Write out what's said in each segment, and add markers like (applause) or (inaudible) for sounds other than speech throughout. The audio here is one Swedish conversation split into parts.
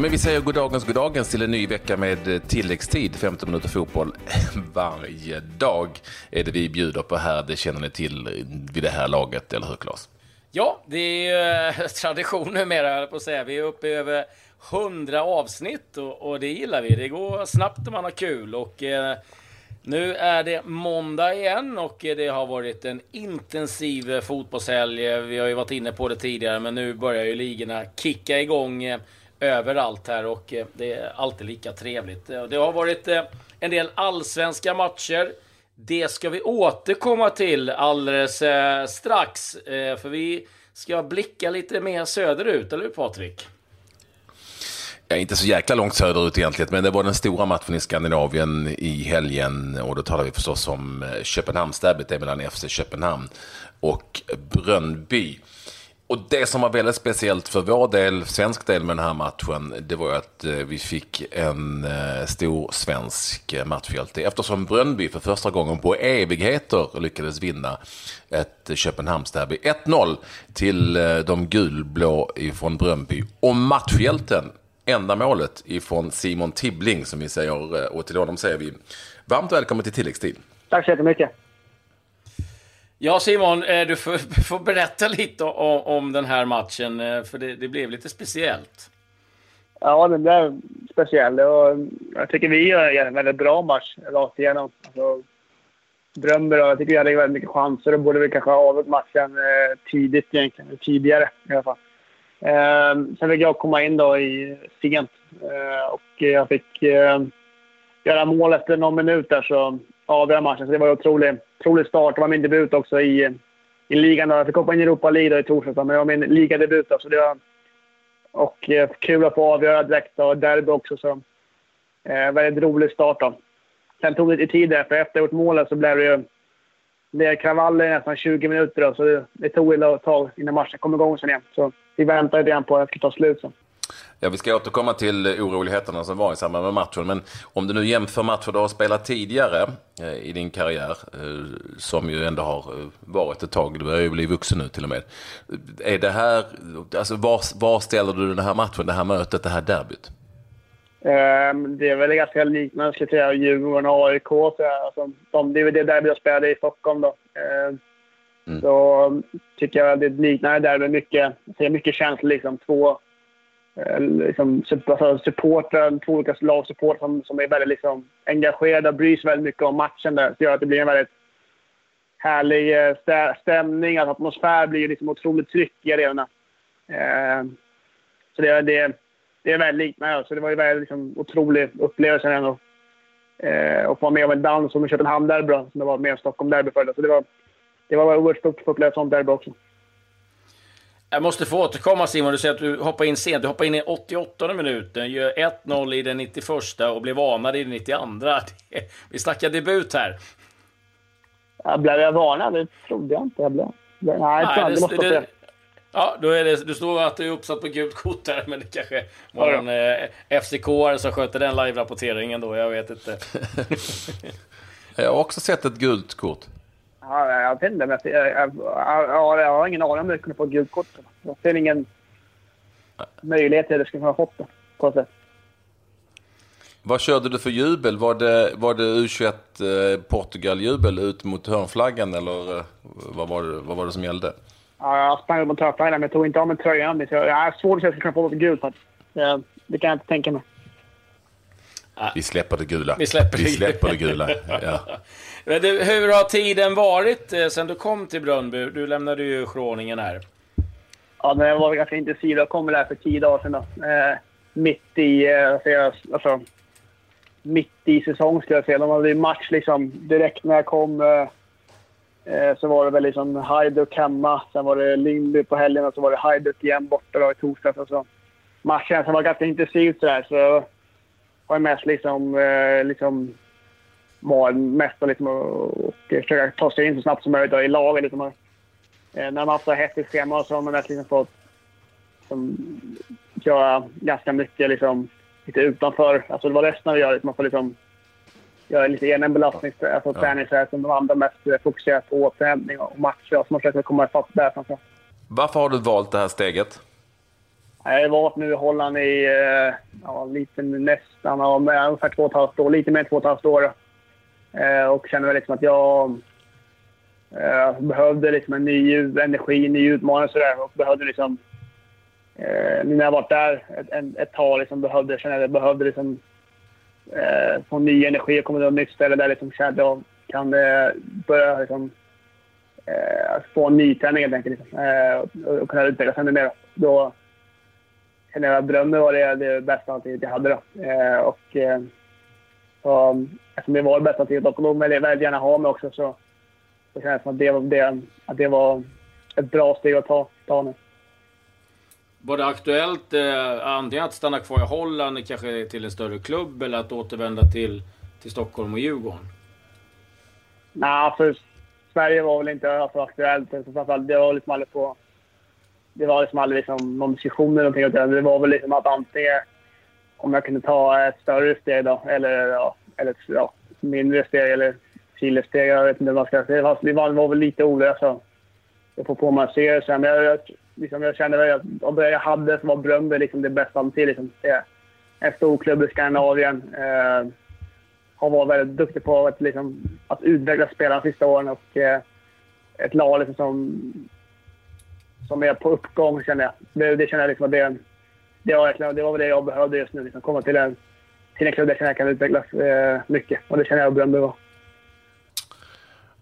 Ja, men vi säger goddagens goddagens till en ny vecka med eh, tilläggstid, 15 minuter fotboll (laughs) varje dag är det vi bjuder på här. Det känner ni till eh, vid det här laget, eller hur Claes? Ja, det är ju eh, (laughs) tradition numera, på att säga. Vi är uppe i över 100 avsnitt och, och, det gillar vi. Det går snabbt och man har kul. Och, eh, nu är det måndag igen och det har varit en intensiv fotbollshelg. Vi har ju varit inne på det tidigare, men nu börjar ju ligorna kicka igång överallt här och eh, det är alltid lika trevligt. Eh, det har varit eh, en del allsvenska matcher. Det ska vi återkomma till alldeles strax, för vi ska blicka lite mer söderut, eller hur Patrik? Ja, inte så jäkla långt söderut egentligen, men det var den stora matchen i Skandinavien i helgen och då talar vi förstås om Köpenhamnsderbyt mellan FC Köpenhamn och Brönnby. Och det som var väldigt speciellt för vår del, svensk del med den här matchen, det var att eh, vi fick en eh, stor svensk eh, matchhjälte. Eftersom Brönnby för första gången på evigheter lyckades vinna ett Köpenhamnsderby. 1-0 till de gulblå ifrån Brönnby. Och matchhjälten, enda målet ifrån Simon Tibbling som vi säger, och till honom säger vi varmt välkommen till tilläggstid. Tack så jättemycket. Ja, Simon, eh, du får, (laughs) får berätta lite om, om, den här matchen, eh, för det, det, blev lite speciellt. Ja, den blev speciell. Och jag tycker vi gör en väldigt bra match rakt igenom. Alltså, Drömmer jag tycker vi hade väldigt mycket chanser och borde vi kanske ha avgjort matchen eh, tidigt egentligen. Tidigare i alla fall. Eh, sen fick jag komma in då i sent eh, och jag fick eh, göra mål efter någon minut där så avgöra matchen. Så det var otroligt otrolig, start. Det var min debut också i, i ligan. Där. Jag fick hoppa in i Europa League i torsdags, men det var min ligadebut. Så det var, och eh, kul att få avgöra direkt och derby också. Så, eh, väldigt rolig start. Då. Sen tog det lite tid där, för efter jag gjort målet så blev det ju det kravaller i nästan 20 minuter. Då, så det, det tog ett tag innan matchen kom igång sen igen. Så vi väntade lite på att det skulle ta slut. Så. Ja, vi ska återkomma till oroligheterna som var i samband med matchen. Men om du nu jämför matcher du har spelat tidigare eh, i din karriär, eh, som ju ändå har eh, varit ett tag, du börjar ju bli vuxen nu till och med. Är det här, alltså var, var ställer du den här matchen, det här mötet, det här derbyt? Um, det är väl ganska liknande, skulle jag säga, Djurgården och AIK. Så, alltså, de, det är väl det derby jag spelade i Stockholm då. Uh, mm. Så tycker jag det är liknande derby. Mycket, mycket känslor liksom. Två Eh, liksom, alltså, supportrar, två olika lagsupportrar som, som är väldigt liksom, engagerade och bryr sig väldigt mycket om matchen. Där. Det gör att det blir en väldigt härlig eh, stä stämning. Alltså, atmosfär blir liksom otroligt tryck i arenorna. Eh, så det, det, det är väldigt liknande. Så det var en väldigt liksom, otrolig upplevelse ändå. Eh, och få vara med om en dans som Köpenhamn-derby som det var med om Stockholm-derby förut. Så det var, det var oerhört stort att få uppleva ett sånt derby också. Jag måste få återkomma Simon, du säger att du hoppar in sent. Du hoppar in i 88 minuten, gör 1-0 i den 91 och blir varnad i den 92. (laughs) Vi snackar debut här. Jag blev jag varnad? Det trodde jag inte jag blev. Nej, Nej det, måste det, Ja, då är det, du står att du är uppsatt på gult kort här, men det kanske var en eh, FCK som sköter den live-rapporteringen då, jag vet inte. (laughs) jag har också sett ett gult kort. Ja, jag vet inte. Men jag, jag, jag, jag har ingen aning om jag kunde få gult kort. Jag ser ingen möjlighet till att jag skulle ha fått det på sätt. Vad körde du för jubel? Var det, var det U21 eh, Portugal-jubel ut mot hörnflaggan eller eh, vad, var det, vad var det som gällde? Ja, jag sprang mot hörnflaggan men jag tog inte av mig tröjan. Jag har svårt att jag ska kunna få något gult. Det, det kan jag inte tänka mig. Vi släpper det gula. Vi släpper, Vi släpper det gula. Ja. (laughs) Du, hur har tiden varit eh, sen du kom till Brönnby? Du lämnade ju Schroningen här. Ja, den var ganska intensiv. Jag kom där för tio dagar sedan. Eh, mitt i, eh, alltså, mitt i säsong skulle jag säga. De hade match liksom direkt när jag kom. Eh, eh, så var det väl liksom Hajduk hemma. Sen var det Lindby på helgen och så var det Hajduk igen borta då i torsdags. Alltså, matchen som var ganska intensiv sådär. Så var mest liksom, eh, liksom var mest liksom och försöka ta sig in så snabbt som möjligt i laget. Liksom. Eh, när man har haft så hetsigt schema så har man mest liksom fått liksom, göra ganska mycket liksom, lite utanför. Alltså det var resten vi gör. Man får liksom göra lite egen belastning, alltså ja. träning som de andra mest fokuserar på återhämtning och matcher. Så man försöker komma ifatt där framför Varför har du valt det här steget? Jag har varit nu i Holland i eh, ja, lite nästan ja, ungefär två och ett halvt år. Lite mer än två och ett halvt år. Eh, och känner väl liksom att jag eh, behövde liksom en ny energi, en ny utmaning och sådär. Och behövde liksom... Eh, nu när jag varit där ett, ett tag liksom behövde, kände jag behövde liksom eh, få ny energi och komma till ett nytt ställe där liksom kände att jag kan eh, börja liksom, eh, få en nytändning helt enkelt. Liksom, eh, och, och kunna utvecklas ännu mer. Då kände jag Brömme var det, det bästa alternativet jag hade. Då. Eh, och, eh, så, eftersom det var det bästa alternativet och de ville väldigt gärna ha mig också så, så kändes det som att det, det, att det var ett bra steg att ta, ta nu. Var det aktuellt eh, antingen att stanna kvar i Holland, kanske till en större klubb, eller att återvända till, till Stockholm och Djurgården? Nej, för Sverige var väl inte alltså, aktuellt. Det var liksom aldrig på... Det var liksom aldrig liksom någon diskussion eller någonting. Det var väl liksom att antingen om jag kunde ta ett större steg då, eller, ja, eller ett ja, mindre steg eller kilosteg. Jag vet inte vad man ska säga. Det var, det var, väl lite olösa. Jag får på mig att se det sen. Men jag, jag, liksom, jag kände att av det jag hade så var Bröndby liksom det bästa alternativet. Liksom. Det, en stor klubb i Skandinavien. Eh, har varit väldigt duktig på att, liksom, att utveckla spelarna de sista åren. Och, eh, ett lag liksom, som, som är på uppgång, känner jag. Det, det känner jag liksom att det, det, var, det var det jag behövde just nu. Liksom, komma till en, till en klubb där jag kan utvecklas eh, mycket. Och det känner jag att Bröndby var.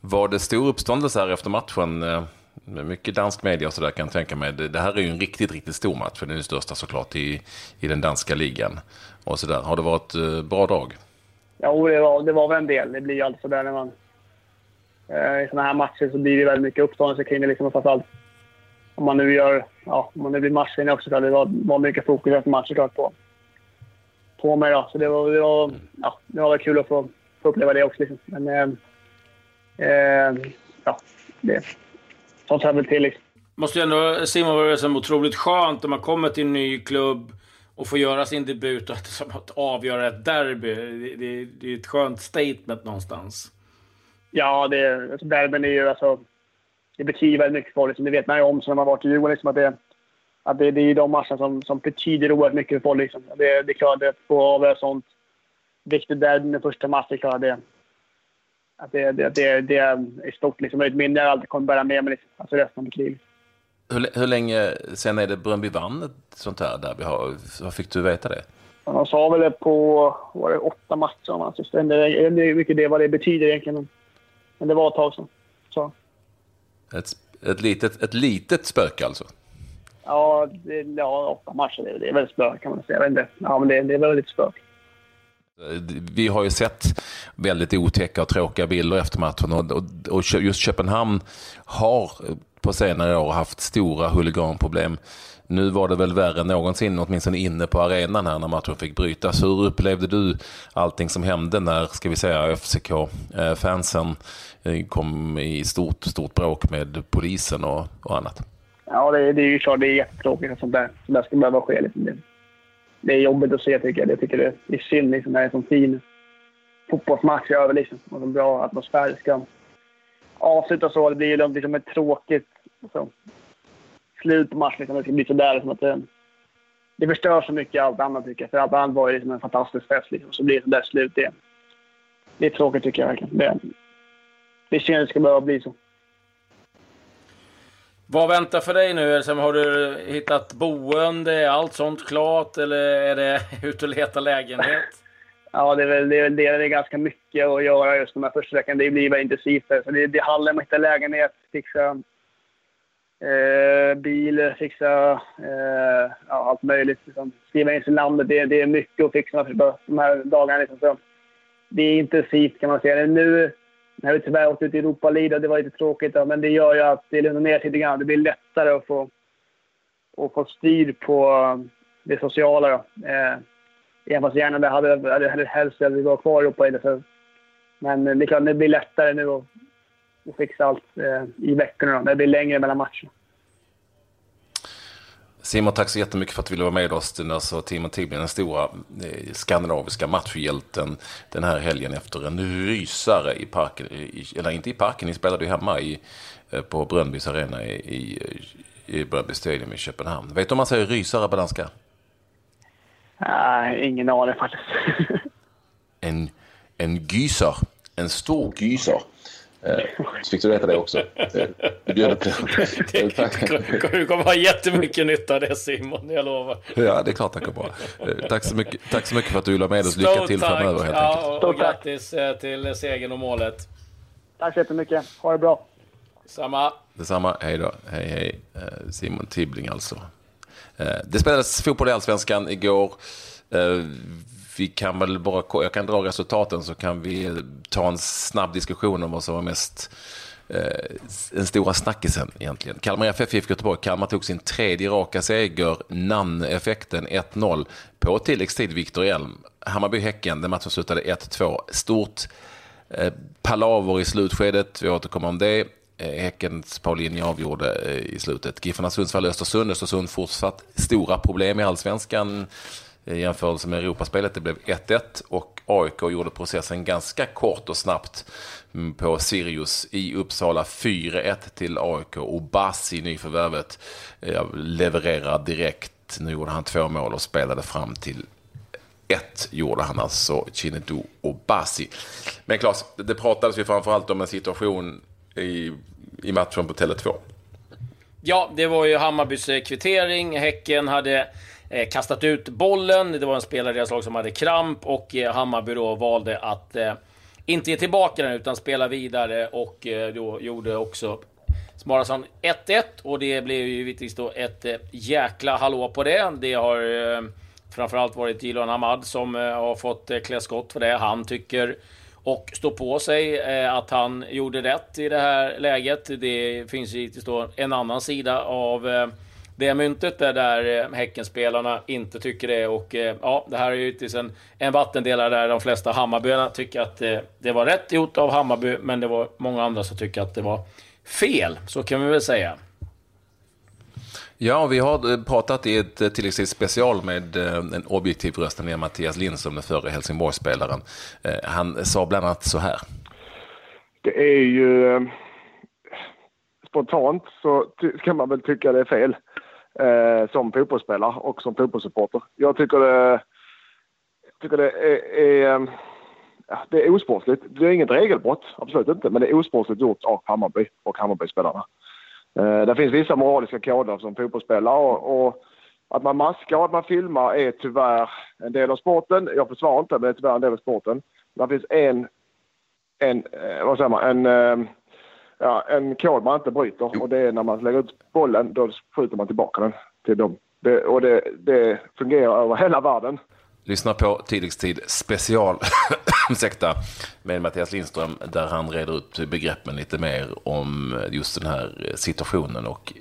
Var det stor uppståndelse här efter matchen? Eh, mycket dansk media och sådär kan jag tänka mig. Det, det, här är ju en riktigt, riktigt stor match. För det är den största såklart i, i den danska ligan. Och så där. Har det varit eh, bra drag? Ja, det var, det var väl en del. Det blir ju alltid sådär när man... Eh, I sådana här matcher så blir det väldigt mycket uppståndelse kring det. Liksom, framförallt om man nu gör... Ja, om man nu blir matchvinnare också. Så det var, var mycket fokus efter matchen klart på, på mig. Då. Så det var, det var, ja, det var kul att få, få uppleva det också. Liksom. Men... Eh, eh, ja, det... Sånt hör väl till liksom. Måste ju ändå, Simon, vara som otroligt skönt när man kommer till en ny klubb och få göra sin debut och att, som att avgöra ett derby. Det, det, det är ett skönt statement någonstans. Ja, det, alltså, derbyn är ju alltså... Det betyder väldigt mycket för liksom. Det vet man ju om som man har varit i Djurgården. Liksom, att det, att det, det är de matcherna som, som betyder oerhört mycket för folk. Liksom. Det, det är klart att få avgöra sånt viktigt derby med första matchen. Det är klart det, att det, det, det, det är stort. Liksom. Ett minne jag alltid kommer bära med mig liksom. alltså resten av mitt liv. Hur, hur länge sen är det Bröndby vann ett sånt här derby? Hur fick du veta det? Man sa väl det på var det åtta matcher man Jag vet inte mycket det, vad det betyder egentligen. Men det var ett tag sedan. Så. Ett, ett, litet, ett litet spöke alltså? Ja, det, ja åtta matcher. Det, det är väl spök kan man säga. Jag vet inte. Ja, men det, det är väl lite spök. Vi har ju sett väldigt otäcka och tråkiga bilder efter matchen och, och, och just Köpenhamn har på senare år haft stora huliganproblem. Nu var det väl värre än någonsin, åtminstone inne på arenan här när matchen fick brytas. Hur upplevde du allting som hände när, ska vi säga, FCK-fansen eh, kom i stort, stort bråk med polisen och, och annat? Ja, det, det är ju klart det är jättetråkigt att sånt där, sånt där ska behöva ske. Liksom. Det, det är jobbigt att se tycker jag. Jag tycker det är synd liksom, när det är en sån fin fotbollsmatch över liksom, och en bra atmosfär ska avslutas så. Det blir ju liksom ett tråkigt så, slut på matchen. Liksom. Det ska bli sådär. Liksom att det, det förstör så mycket allt annat tycker jag. För allt annat var ju liksom en fantastisk fest. Liksom. Så blir det sådär slut. Det, det är tråkigt tycker jag verkligen. Det, det känns det ska behöva bli så. Vad väntar för dig nu? Har du hittat boende? Är allt sånt klart? Eller är det (laughs) ut och leta lägenhet? (laughs) Ja, det är väl det. Är det. är ganska mycket att göra just de här första veckan. Det blir väldigt intensivt. Så det, det handlar om att hitta lägenhet, fixa eh, bil, fixa eh, ja, allt möjligt. Liksom. Skriva in sig i landet. Det, det är mycket att fixa de här dagarna. Liksom. Så det är intensivt kan man säga. Nu när vi tyvärr åkte ut i Europa League, det var lite tråkigt. Men det gör ju att det lugnar ner sig lite grann. Det blir lättare att få, att få styr på eh, det sociala. Då. Eh, Även fast gärna hade, hade, hade helst att vi var kvar i Europa League. Men eh, det är klart, det blir lättare nu att, att fixa allt eh, i veckorna. Då. Det blir längre mellan matcherna. Simon, tack så jättemycket för att du ville vara med oss. Alltså, Timon Tibbling, den stora eh, skandinaviska matchhjälten den här helgen efter en rysare i parken. I, eller inte i parken, ni spelade ju hemma i, eh, på Brönnbys arena i, i i Bröndby Stadium i Köpenhamn. Vet du om man säger rysare på danska? Nej, ingen aning faktiskt. (laughs) en, en gyser. En stor gyser. Eh, så fick du veta det också. Eh, du (laughs) kommer ha jättemycket nytta av det Simon, jag lovar. Ja, det är klart jag kommer ha. Tack så mycket, tack så mycket för att du vill med oss. Lycka till framöver helt ja, enkelt. Och, och grattis till segern och målet. Tack så jättemycket. Ha det bra. Samma. Detsamma. Hej då. Hej, hej. Simon Tibbling alltså. Det spelades fotboll i Allsvenskan igår vi kan väl bara, jag kan dra resultaten så kan vi ta en snabb diskussion om vad som var mest eh, den stora snackisen egentligen. Kalmar FF IFK Göteborg. Kalmar tog sin tredje raka seger, namneffekten 1-0 på tilläggstid Viktor Elm. Hammarby-Häcken, den matchen slutade 1-2. Stort eh, palaver i slutskedet, vi återkommer om det. Eh, Häckens Paulinho avgjorde eh, i slutet. Giffarna Sundsvall, Östersund. Östersund fortsatt stora problem i allsvenskan i jämförelse med Europaspelet. Det blev 1-1 och AIK gjorde processen ganska kort och snabbt på Sirius i Uppsala. 4-1 till AIK och Bassi, nyförvärvet, eh, levererar direkt. Nu gjorde han två mål och spelade fram till ett gjorde han alltså, Chinedu och Bassi. Men Claes, det pratades ju framförallt om en situation i, i matchen på Tele2. Ja, det var ju Hammarbys eh, kvittering. Häcken hade Eh, kastat ut bollen. Det var en spelare i deras lag som hade kramp och eh, Hammarby då valde att eh, inte ge tillbaka den utan spela vidare och eh, då gjorde också Smarason 1-1 och det blev ju givetvis då ett eh, jäkla hallå på det. Det har eh, framförallt varit Jiloan Hamad som eh, har fått eh, klä skott för det. Han tycker och står på sig att han gjorde rätt i det här läget. Det finns givetvis då en annan sida av det myntet är där eh, Häckenspelarna inte tycker det. Och eh, ja, det här är ju en, en vattendelare där de flesta Hammarbyarna tycker att det, eh, det var rätt gjort av Hammarby, men det var många andra som tycker att det var fel. Så kan vi väl säga. Ja, vi har pratat i ett tilläggstid special med en objektiv röst, med Mattias Lindström, den förre Helsingborgsspelaren. Han sa bland annat så här. Det är ju... Spontant så kan man väl tycka det är fel eh, som fotbollsspelare och som fotbollssupporter. Jag tycker det, jag tycker det är, är ehm, det är osportsligt. Det är inget regelbrott, absolut inte, men det är osportsligt gjort av Hammarby och Hammarbyspelarna. Eh, det finns vissa moraliska koder som fotbollsspelare och, och att man maskar och att man filmar är tyvärr en del av sporten. Jag försvarar inte, men det är tyvärr en del av sporten. Det finns en, en eh, vad säger man, en eh, ja, en kod man inte bryter och det är när man lägger ut bollen, då skjuter man tillbaka den till dem. Det, och det, det fungerar över hela världen. Lyssna på Tilläggstid special (coughs) ursäkta, med Mattias Lindström där han reder ut begreppen lite mer om just den här situationen och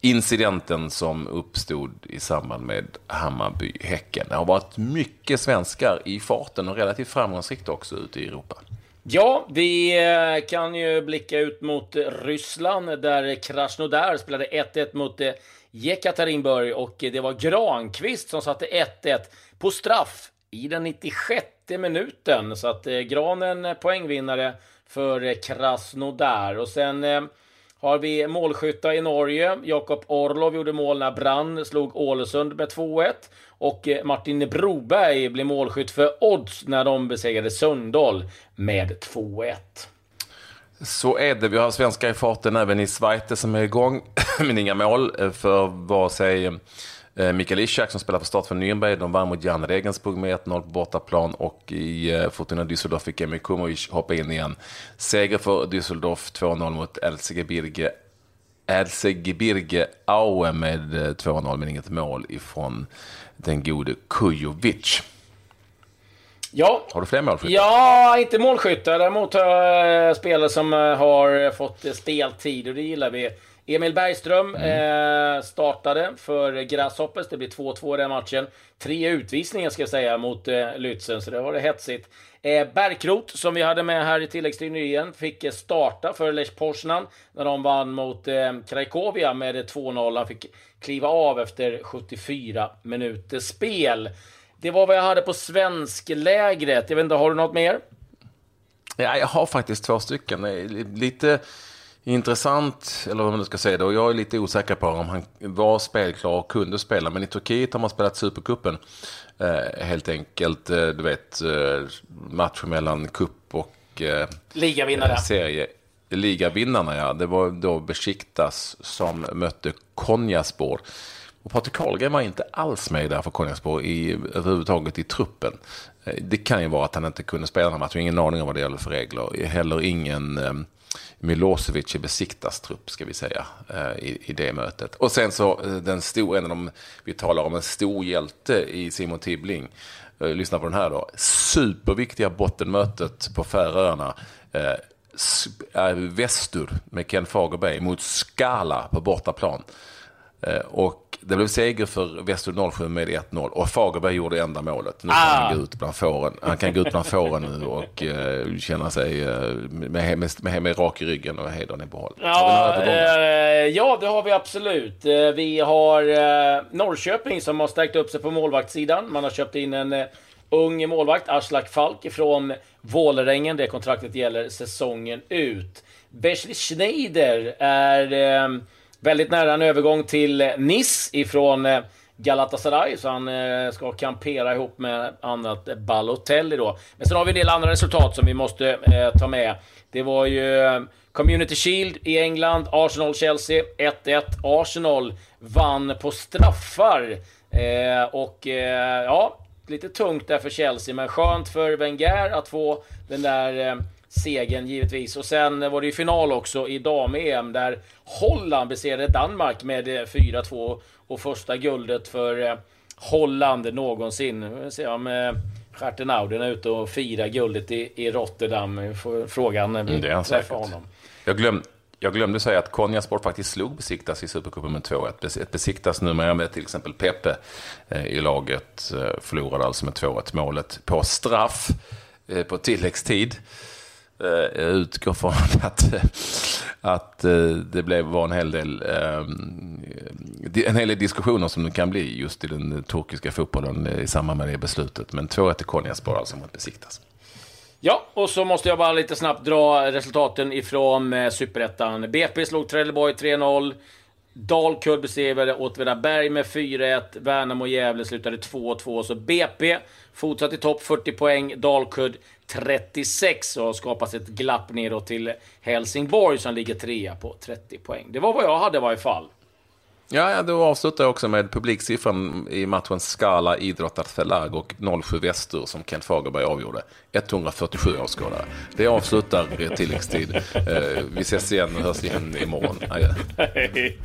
incidenten som uppstod i samband med Hammarby-Häcken. Det har varit mycket svenskar i farten och relativt framgångsrikt också ute i Europa. Ja, vi eh, kan ju blicka ut mot Ryssland där Krasnodar spelade 1-1 mot eh, Jekaterinburg och det var Granqvist som satte 1-1 på straff i den 96 minuten. Så att eh, Granen poängvinnare för Krasnodar. Och sen har vi målskyttar i Norge. Jakob Orlov gjorde mål när Brann slog Ålesund med 2-1. Och eh, Martin Broberg blev målskytt för Odds när de besegrade Sundahl med 2-1. Så är det. Vi har svenskar i farten även i Schweiz som är igång, (clears throat) men inga mål eh, för vare sig eh, Mikael Ishak som spelar för start för Nürnberg, de vann mot Jan Regensburg med 1-0 på bortaplan och i eh, Fortuna Düsseldorf fick Emil Kumovic hoppa in igen. Seger för Düsseldorf 2-0 mot Elsegebirge Elsegebirge Aue med 2-0 eh, men inget mål ifrån den gode Kujovic. Ja. Har du fler målskyttar? Ja, inte målskyttar. Däremot har jag spelare som har fått speltid och det gillar vi. Emil Bergström mm. eh, startade för Grasshoppers. Det blir 2-2 i den matchen. Tre utvisningar ska jag säga mot eh, Lützen, så det var det hetsigt. Eh, Berkrot, som vi hade med här i tilläggstid nyligen, fick eh, starta för Lech Poznan när de vann mot eh, Craikovia med 2-0. Han fick kliva av efter 74 minuters spel. Det var vad jag hade på svensklägret. Jag vet inte, har du något mer? Ja, jag har faktiskt två stycken. Lite intressant, eller vad man nu ska säga. Och jag är lite osäker på om han var spelklar och kunde spela. Men i Turkiet har man spelat Supercupen. Eh, helt enkelt, eh, du vet, eh, matcher mellan cup och eh, Ligavinnare. serie. Ligavinnarna, ja. Det var då Besiktas som mötte Konjaspor. Och Patrik Karlgren var inte alls med där för Konjaspor i, överhuvudtaget i truppen. Eh, det kan ju vara att han inte kunde spela den här matchen. Ingen aning om vad det gäller för regler. Heller ingen eh, Milosevic i Besiktas trupp, ska vi säga, eh, i, i det mötet. Och sen så eh, den stora, en av de, vi talar om en stor hjälte i Simon Tibbling. Eh, Lyssna på den här då. Superviktiga bottenmötet på Färöarna. Eh, Västur med Ken Fagerberg mot Skala på bortaplan. Eh, Och det blev seger för Västur 07 med 1-0 och Fagerberg gjorde enda målet. Nu kan Ah. han gå ut bland fåren. Han kan gå ut bland fåren nu och eh, känna sig eh, med, med, med, med rak i ryggen och hedern i behåll. Ja, eh, ja, det har vi absolut. Vi har eh, Norrköping som har stärkt upp sig på målvaktssidan. Man har köpt in en eh, ung målvakt, Aslak Falk från Vålerengen. Det kontraktet gäller säsongen ut. Wesley Schneider är väldigt nära en övergång till eh, Nice ifrån eh, Galatasaray, så han eh, ska kampera ihop med annat Balotelli då. Men sen har vi en del andra resultat som vi måste eh, ta med. Det var ju Community Shield i England, Arsenal-Chelsea 1-1. Arsenal vann på straffar. Eh, och eh, ja, lite tungt där för Chelsea, men skönt för Wenger att få den där segern givetvis. Och sen var det ju final också i dam-EM där Holland besegrade Danmark med eh, 4-2 och första guldet för eh, Holland någonsin. Vi får se om eh, Schartenauden är ute och firar guldet i, i Rotterdam. Frågan när vi Mm, det är han träffar säkert. honom. Jag, glöm, jag glömde säga att Konjasport faktiskt slog Besiktas i Supercupen med 2-1. Bes- Ett Besiktas numera med till exempel Pepe eh, i laget eh, förlorade alltså med 2-1 målet på straff eh, på tilläggstid. Eh, Jag utgår från (laughs) att, att eh, det blev, var en hel del ehm, en hel del diskussioner som det kan bli just i den turkiska fotbollen eh, i samband med det beslutet. Men 2-1 till Konyaspor alltså mot Besiktas. Ja, och så måste jag bara lite snabbt dra resultaten ifrån eh, Superettan. BP slog Trelleborg 3-0. Dalkurd besegrade Åtvidaberg med 4-1. Värnamo och Gävle slutade 2-2. Så BP fortsatt i topp, 40 poäng. Dalkurd 36 och har ett glapp neråt till Helsingborg som ligger trea på 30 poäng. Det var vad jag hade i varje fall. Ja, ja, då avslutar jag också med publiksiffran i matchen Skala idrottarförlag och 07 Västur som Kent Fagerberg avgjorde. 147 åskådare. Det avslutar tilläggstid. Eh, vi ses igen och hörs igen imorgon. Adjö. Hej.